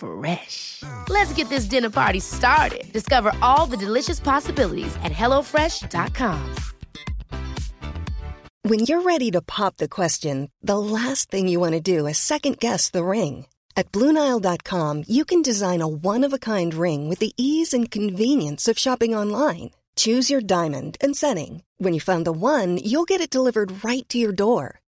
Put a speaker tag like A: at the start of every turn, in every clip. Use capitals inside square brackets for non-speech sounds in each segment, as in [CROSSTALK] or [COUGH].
A: Fresh. Let's get this dinner party started. Discover all the delicious possibilities at hellofresh.com.
B: When you're ready to pop the question, the last thing you want to do is second guess the ring. At Bluenile.com, you can design a one of a kind ring with the ease and convenience of shopping online. Choose your diamond and setting. When you find the one, you'll get it delivered right to your door.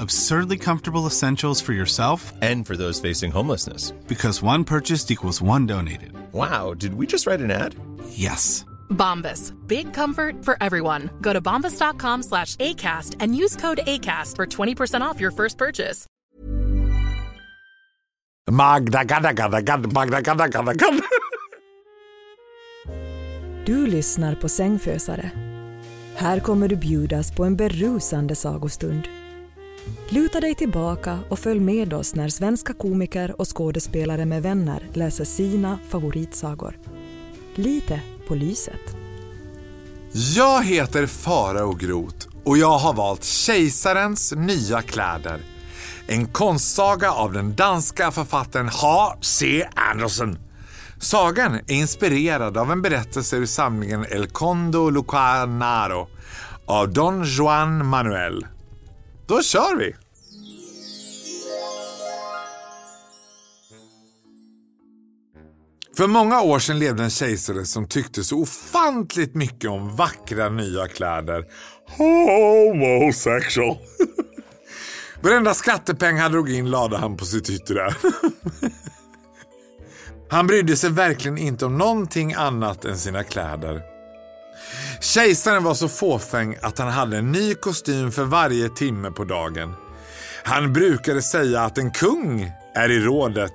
C: Absurdly comfortable essentials for yourself
D: And for those facing homelessness.
C: because one purchased equals one donated.
D: Wow, did we just write an ad?
C: Yes.
E: Bombas. Big comfort for everyone. Go to bombas.com slash ACAST and use code ACAST for 20% off your first purchase.
F: Magda, gadda, gadda, gadda, Magda, gadda, gadda, gadda.
G: Du lyssnar på Sängfösare. Här kommer du bjudas på en berusande sagostund. Luta dig tillbaka och följ med oss när svenska komiker och skådespelare med vänner läser sina favoritsagor. Lite på lyset.
F: Jag heter Farao Groth och jag har valt Kejsarens nya kläder. En konstsaga av den danska författaren H.C. Andersen. Sagan är inspirerad av en berättelse ur samlingen El Condo Lucanaro av Don Juan Manuel. Då kör vi! För många år sedan levde en kejsare som tyckte så ofantligt mycket om vackra nya kläder. Homosexual. [LAUGHS] Varenda skattepeng han drog in lade han på sitt yttre. [LAUGHS] Han brydde sig verkligen inte om någonting annat än sina kläder. Kejsaren var så fåfäng att han hade en ny kostym för varje timme på dagen. Han brukade säga att en kung är i rådet,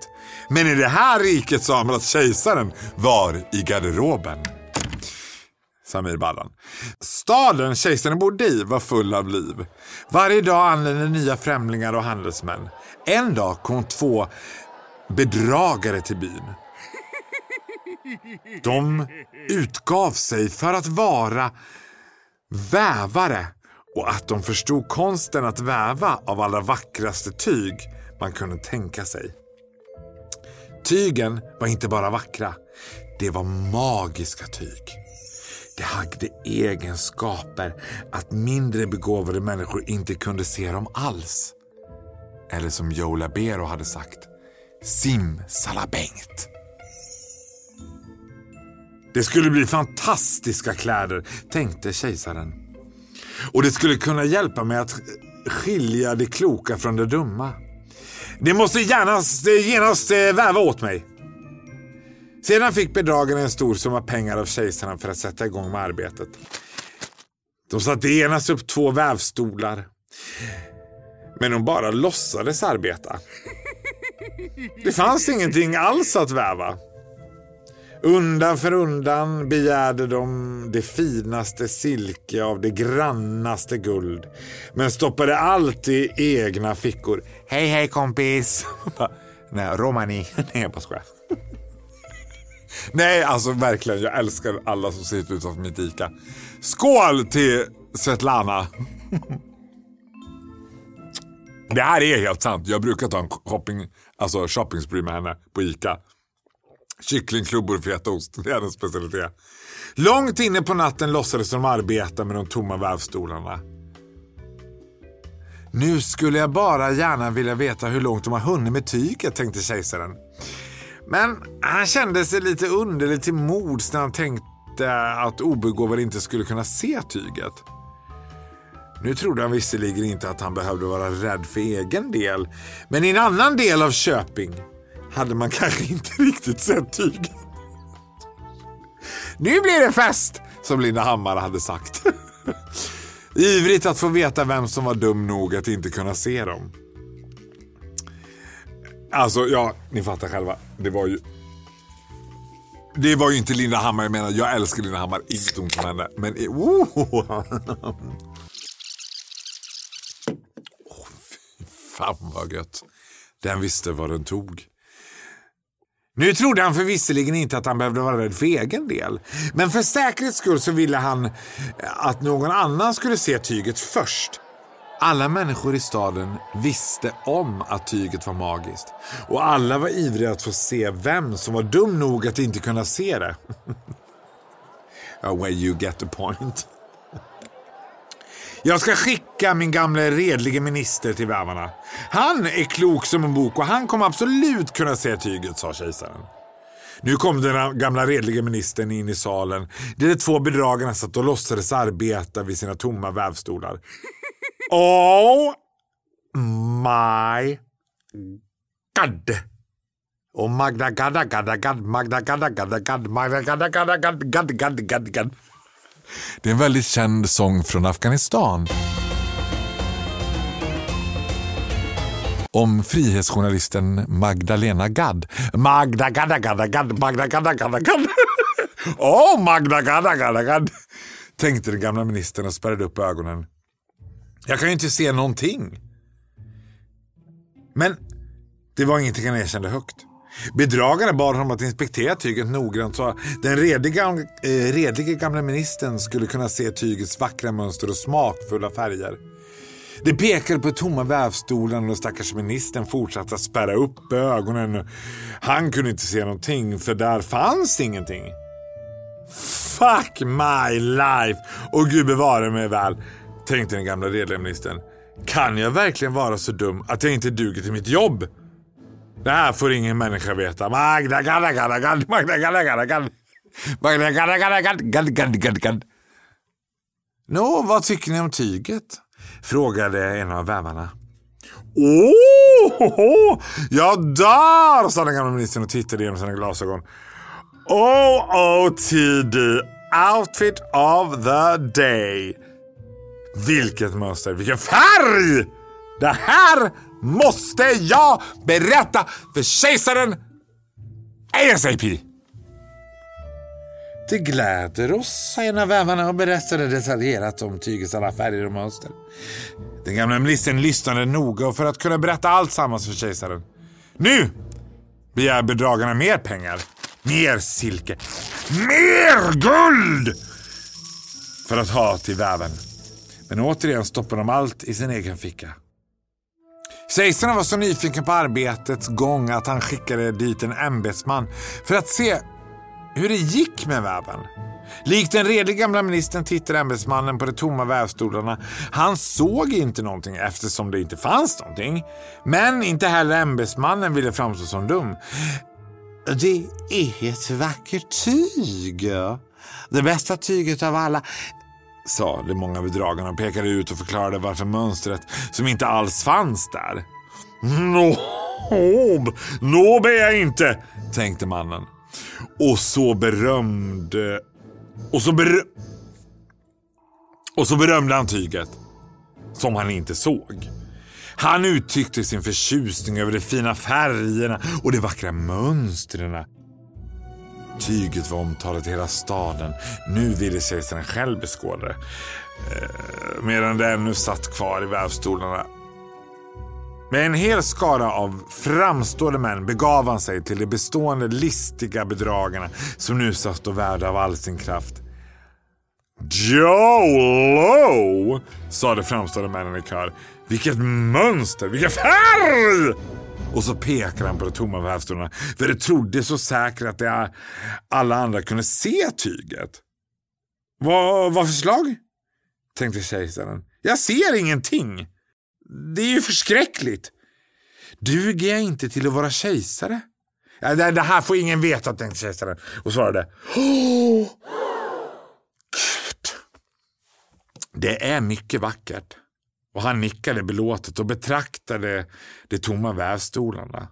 F: men i det här riket sa man att kejsaren var i garderoben. Samir Badran. Staden kejsaren bodde i var full av liv. Varje dag anlände nya främlingar och handelsmän. En dag kom två bedragare till byn. De utgav sig för att vara vävare och att de förstod konsten att väva av allra vackraste tyg man kunde tänka sig. Tygen var inte bara vackra, det var magiska tyg. Det hade egenskaper att mindre begåvade människor inte kunde se dem alls. Eller som Joe Labero hade sagt, simsalabängt. Det skulle bli fantastiska kläder, tänkte kejsaren. Och det skulle kunna hjälpa mig att skilja det kloka från det dumma. Det måste genast, genast eh, väva åt mig. Sedan fick bedragarna en stor summa pengar av kejsaren för att sätta igång med arbetet. De satte genast upp två vävstolar. Men de bara låtsades arbeta. Det fanns ingenting alls att väva. Undan för undan begärde de det finaste silke av det grannaste guld. Men stoppade allt i egna fickor. Hej hej kompis! [LAUGHS] Nej, romani. Nej, jag bara skojar. [LAUGHS] Nej, alltså verkligen. Jag älskar alla som sitter utanför mitt Ica. Skål till Svetlana! [LAUGHS] Det här är helt sant. Jag brukar ta en shopping, alltså shopping spree med henne på ICA. Kycklingklubbor och fetaost, det är hennes specialitet. Långt inne på natten låtsades de arbeta med de tomma vävstolarna. Nu skulle jag bara gärna vilja veta hur långt de har hunnit med tyget, tänkte kejsaren. Men han kände sig lite underligt till mods när han tänkte att obegåvade inte skulle kunna se tyget. Nu trodde han visserligen inte att han behövde vara rädd för egen del. Men i en annan del av Köping hade man kanske inte [LAUGHS] riktigt sett tyget. Nu blir det fest, som Linda Hammar hade sagt. [LAUGHS] Ivrigt att få veta vem som var dum nog att inte kunna se dem. Alltså, ja, ni fattar själva. Det var ju... Det var ju inte Linda Hammar jag menar. Jag älskar Linda Hammar. Inget ont om henne. Men... Oh. [LAUGHS] Oh, fy fan vad gött. Den visste vad den tog. Nu trodde han förvisserligen inte att han behövde vara rädd för egen del. Men för säkerhets skull så ville han eh, att någon annan skulle se tyget först. Alla människor i staden visste om att tyget var magiskt. Och alla var ivriga att få se vem som var dum nog att inte kunna se det. oh, [LAUGHS] well, you get the point. Jag ska skicka min gamla redlige minister till vävarna. Han är klok som en bok och han kommer absolut kunna se tyget, sa kejsaren. Nu kom den gamla redlige ministern in i salen där de två bedragarna satt och låtsades arbeta vid sina tomma vävstolar. [LAUGHS] Oh my god! Och Magda gadda gadda gadd, Magda gadda gadda gadd, Magda gadda gadda gadd, gadd gadd gadd gadd. Det är en väldigt känd sång från Afghanistan. Om frihetsjournalisten Magdalena Gadd. Magda gadda gadda gadd, Magda gadda gadda gadd. [LAUGHS] Åh, oh, Magda gadda gadda gadd. Tänkte den gamla ministern och spärrade upp ögonen. Jag kan ju inte se någonting. Men det var ingenting han erkände högt. Bedragarna bad honom att inspektera tyget noggrant så den rediga, eh, redlige gamla ministern skulle kunna se tygets vackra mönster och smakfulla färger. Det pekade på tomma vävstolen och stackars ministern fortsatte att spärra upp ögonen. Han kunde inte se någonting för där fanns ingenting. Fuck my life! Och gud bevare mig väl, tänkte den gamla redliga ministern. Kan jag verkligen vara så dum att jag inte duger till mitt jobb? Det här får ingen människa veta. Magda gadda gadda gadd, Magda gadda gadda gadd. Magda gadda gadda gadd, gadd gadd gadd. Nå, vad tycker ni om tyget? Frågade en av vävarna. Åh, oh, jag dör, sa den gamla ministern och tittade genom sina glasögon. OOTD, outfit of the day. Vilket mönster, vilken färg! Det här måste jag berätta för kejsaren ASAP. Det gläder oss, sa en av vävarna och berättade detaljerat om tygets alla färger och mönster. Den gamla ministern lyssnade noga för att kunna berätta allt sammans för kejsaren. Nu begär bedragarna mer pengar, mer silke, mer guld för att ha till väven. Men återigen stoppar de allt i sin egen ficka. Kejsaren var så nyfiken på arbetets gång att han skickade dit en ämbetsman för att se hur det gick med väven. Likt den redig gamla ministern tittade ämbetsmannen på de tomma vävstolarna. Han såg inte någonting eftersom det inte fanns någonting. Men inte heller ämbetsmannen ville framstå som dum. Det är ett vackert tyg. Det bästa tyget av alla sa de många bedragarna och pekade ut och förklarade varför mönstret som inte alls fanns där. Nåb nå är jag inte, tänkte mannen. Och så berömde... Och så berömde... Och så berömde han tyget. Som han inte såg. Han uttryckte sin förtjusning över de fina färgerna och de vackra mönstren. Tyget var omtalat i hela staden. Nu ville kejsaren själv beskåda det. Eh, medan det ännu satt kvar i vävstolarna. Med en hel skara av framstående män begav han sig till de bestående listiga bedragarna som nu satt och värde av all sin kraft. Jolo! sa de framstående männen i kör. Vilket mönster, vilken färg! Och så pekade han på de tomma vävstolarna. För de trodde så säkert att det alla andra kunde se tyget. Vad, vad för slag? Tänkte kejsaren. Jag ser ingenting. Det är ju förskräckligt. Duger jag inte till att vara kejsare? Ja, det, det här får ingen veta, tänkte kejsaren och svarade. Oh, [GASPS] Gud. Det är mycket vackert. Och han nickade belåtet och betraktade de tomma vävstolarna.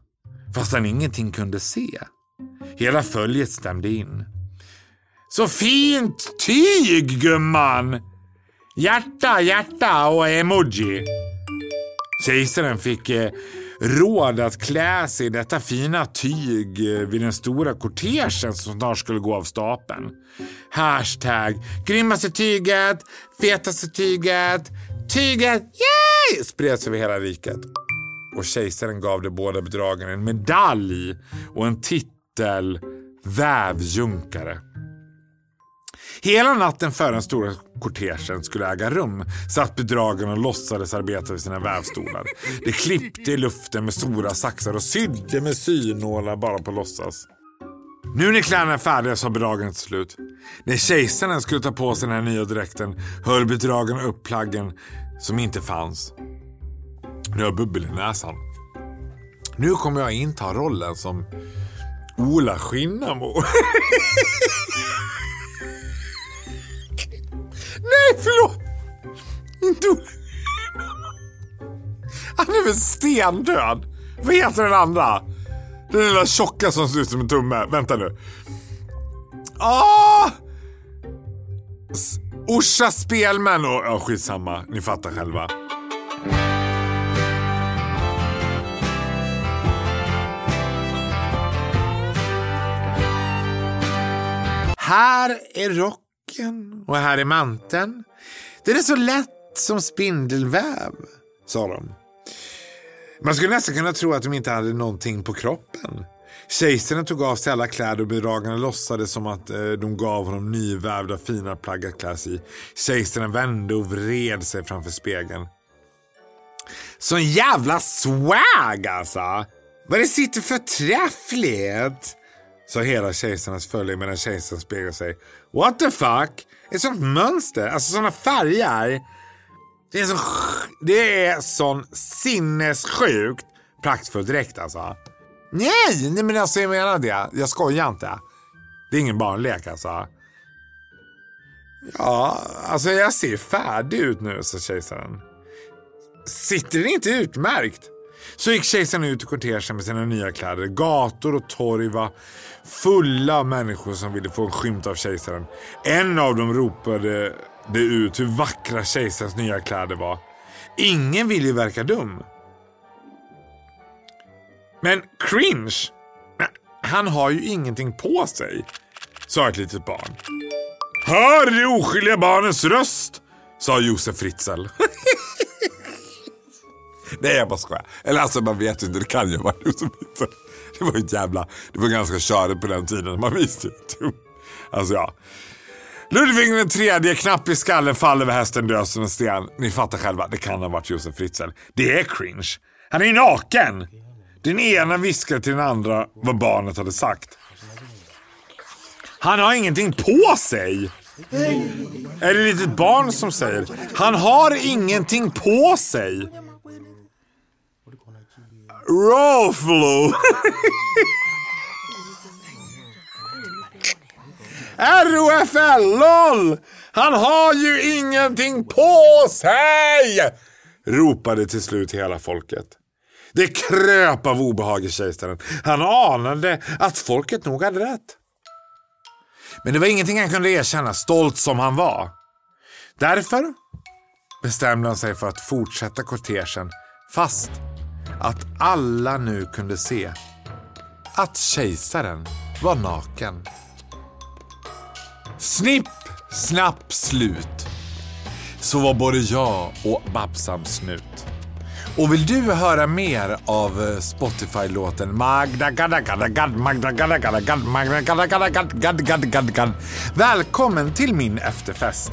F: Fast han ingenting kunde se. Hela följet stämde in. Så fint tyg gumman! Hjärta, hjärta och emoji. Kejsaren fick eh, råd att klä sig i detta fina tyg eh, vid den stora kortegen som snart skulle gå av stapeln. Hashtag grymmaste tyget, fetaste tyget, tyget, yay! spreds över hela riket. Och kejsaren gav de båda bedragen en medalj och en titel vävjunkare. Hela natten före den stora kortegen skulle äga rum satt bedragarna och låtsades arbeta vid sina vävstolar. De klippte i luften med stora saxar och sydde med synålar bara på låtsas. Nu när kläderna är färdiga sa bedragaren till slut. När kejsaren skulle ta på sig den här nya dräkten höll bedragaren upp plaggen som inte fanns. Nu har bubbel i näsan. Nu kommer jag inta rollen som Ola Skinnamo. [LAUGHS] Nej, förlåt! Inte Ola Han är väl stendöd? Vad heter den andra? Den lilla tjocka som ser ut som en tumme. Vänta nu. Ah! S- Orsa Spelmän och... Ja, skitsamma. Ni fattar själva. Här är rocken och här är manteln. Den är så lätt som spindelväv, sa de. Man skulle nästan kunna tro att de inte hade någonting på kroppen. Kejsaren tog av sig alla kläder och bedragarna låtsades som att eh, de gav honom nyvävda fina plagg att klä sig i. Kejsaren vände och vred sig framför spegeln. Sån jävla swag alltså! Vad det sitter förträffligt! Sa hela kejsarens följe medan kejsaren speglade sig. What the fuck? Ett sånt mönster, alltså såna färger. Det är, så, det är sån sinnessjukt praktfull dräkt alltså. Nej, nej men alltså jag menar det. Jag skojar inte. Det är ingen barnlek alltså. Ja, alltså jag ser färdig ut nu, sa kejsaren. Sitter det inte utmärkt? Så gick kejsaren ut i kortegen med sina nya kläder. Gator och torg var fulla av människor som ville få en skymt av kejsaren. En av dem ropade det ut hur vackra kejsarens nya kläder var. Ingen vill ju verka dum. Men cringe? Han har ju ingenting på sig, sa ett litet barn. Hör det oskyldiga barnens röst, sa Josef Fritzl. [LAUGHS] Nej, jag bara skojar. Eller alltså man vet ju inte, det kan ju vara Josef Fritzl. Det var ju ett jävla, det var ganska körigt på den tiden. Man visste ju inte. Alltså ja. Ludvig den tredje, knapp i skallen, faller över hästen död som en sten. Ni fattar själva, det kan ha varit Josef Fritzl. Det är cringe. Han är ju naken. Den ena viskade till den andra vad barnet hade sagt. Han har ingenting på sig. Är det ett litet barn som säger? Han har ingenting på sig. Rawflo. [LAUGHS] ROFL, LOL! Han har ju ingenting på sig! Ropade till slut hela folket. Det kröp av obehag i kejsaren. Han anade att folket nog hade rätt. Men det var ingenting han kunde erkänna, stolt som han var. Därför bestämde han sig för att fortsätta kortegen fast att alla nu kunde se att kejsaren var naken. Snipp, snapp, slut. Så var både jag och Babsam Snut. Och vill du höra mer av eh, Spotify-låten Magda gadda gadda gadd Magda gadda gadda gadd Magda gadda gadda gadd gadd gadd gadd gadd Välkommen till min efterfest.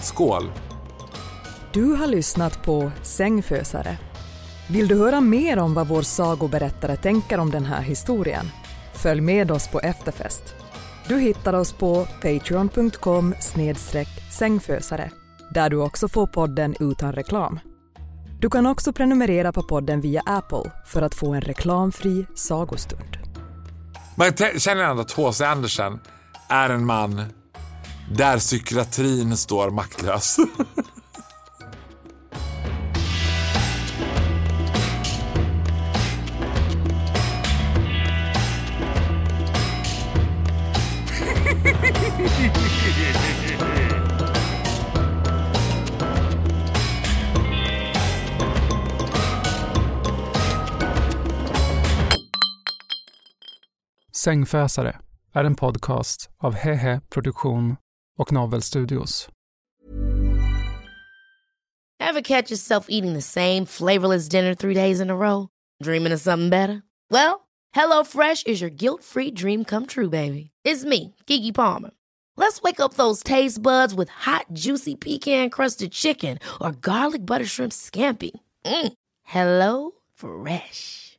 F: Skål!
G: Du har lyssnat på Sängfösare. Vill du höra mer om vad vår sagoberättare tänker om den här historien? Följ med oss på efterfest. Du hittar oss på patreon.com sängfösare där du också får podden utan reklam. Du kan också prenumerera på podden via Apple för att få en reklamfri sagostund.
F: Man känner ändå att H.C. Andersen är en man där psykiatrin står maktlös. [LAUGHS]
H: Sängfösare är en podcast av Hehe Produktion och Novel Studios.
A: Have catch yourself eating the same flavorless dinner three days in a row? Dreaming of something better? Well, hello fresh is your guilt-free dream come true, baby. It's me, Gigi Palmer. Let's wake up those taste buds with hot, juicy pecan-crusted chicken or garlic butter shrimp scampi. Mm. Hello Fresh.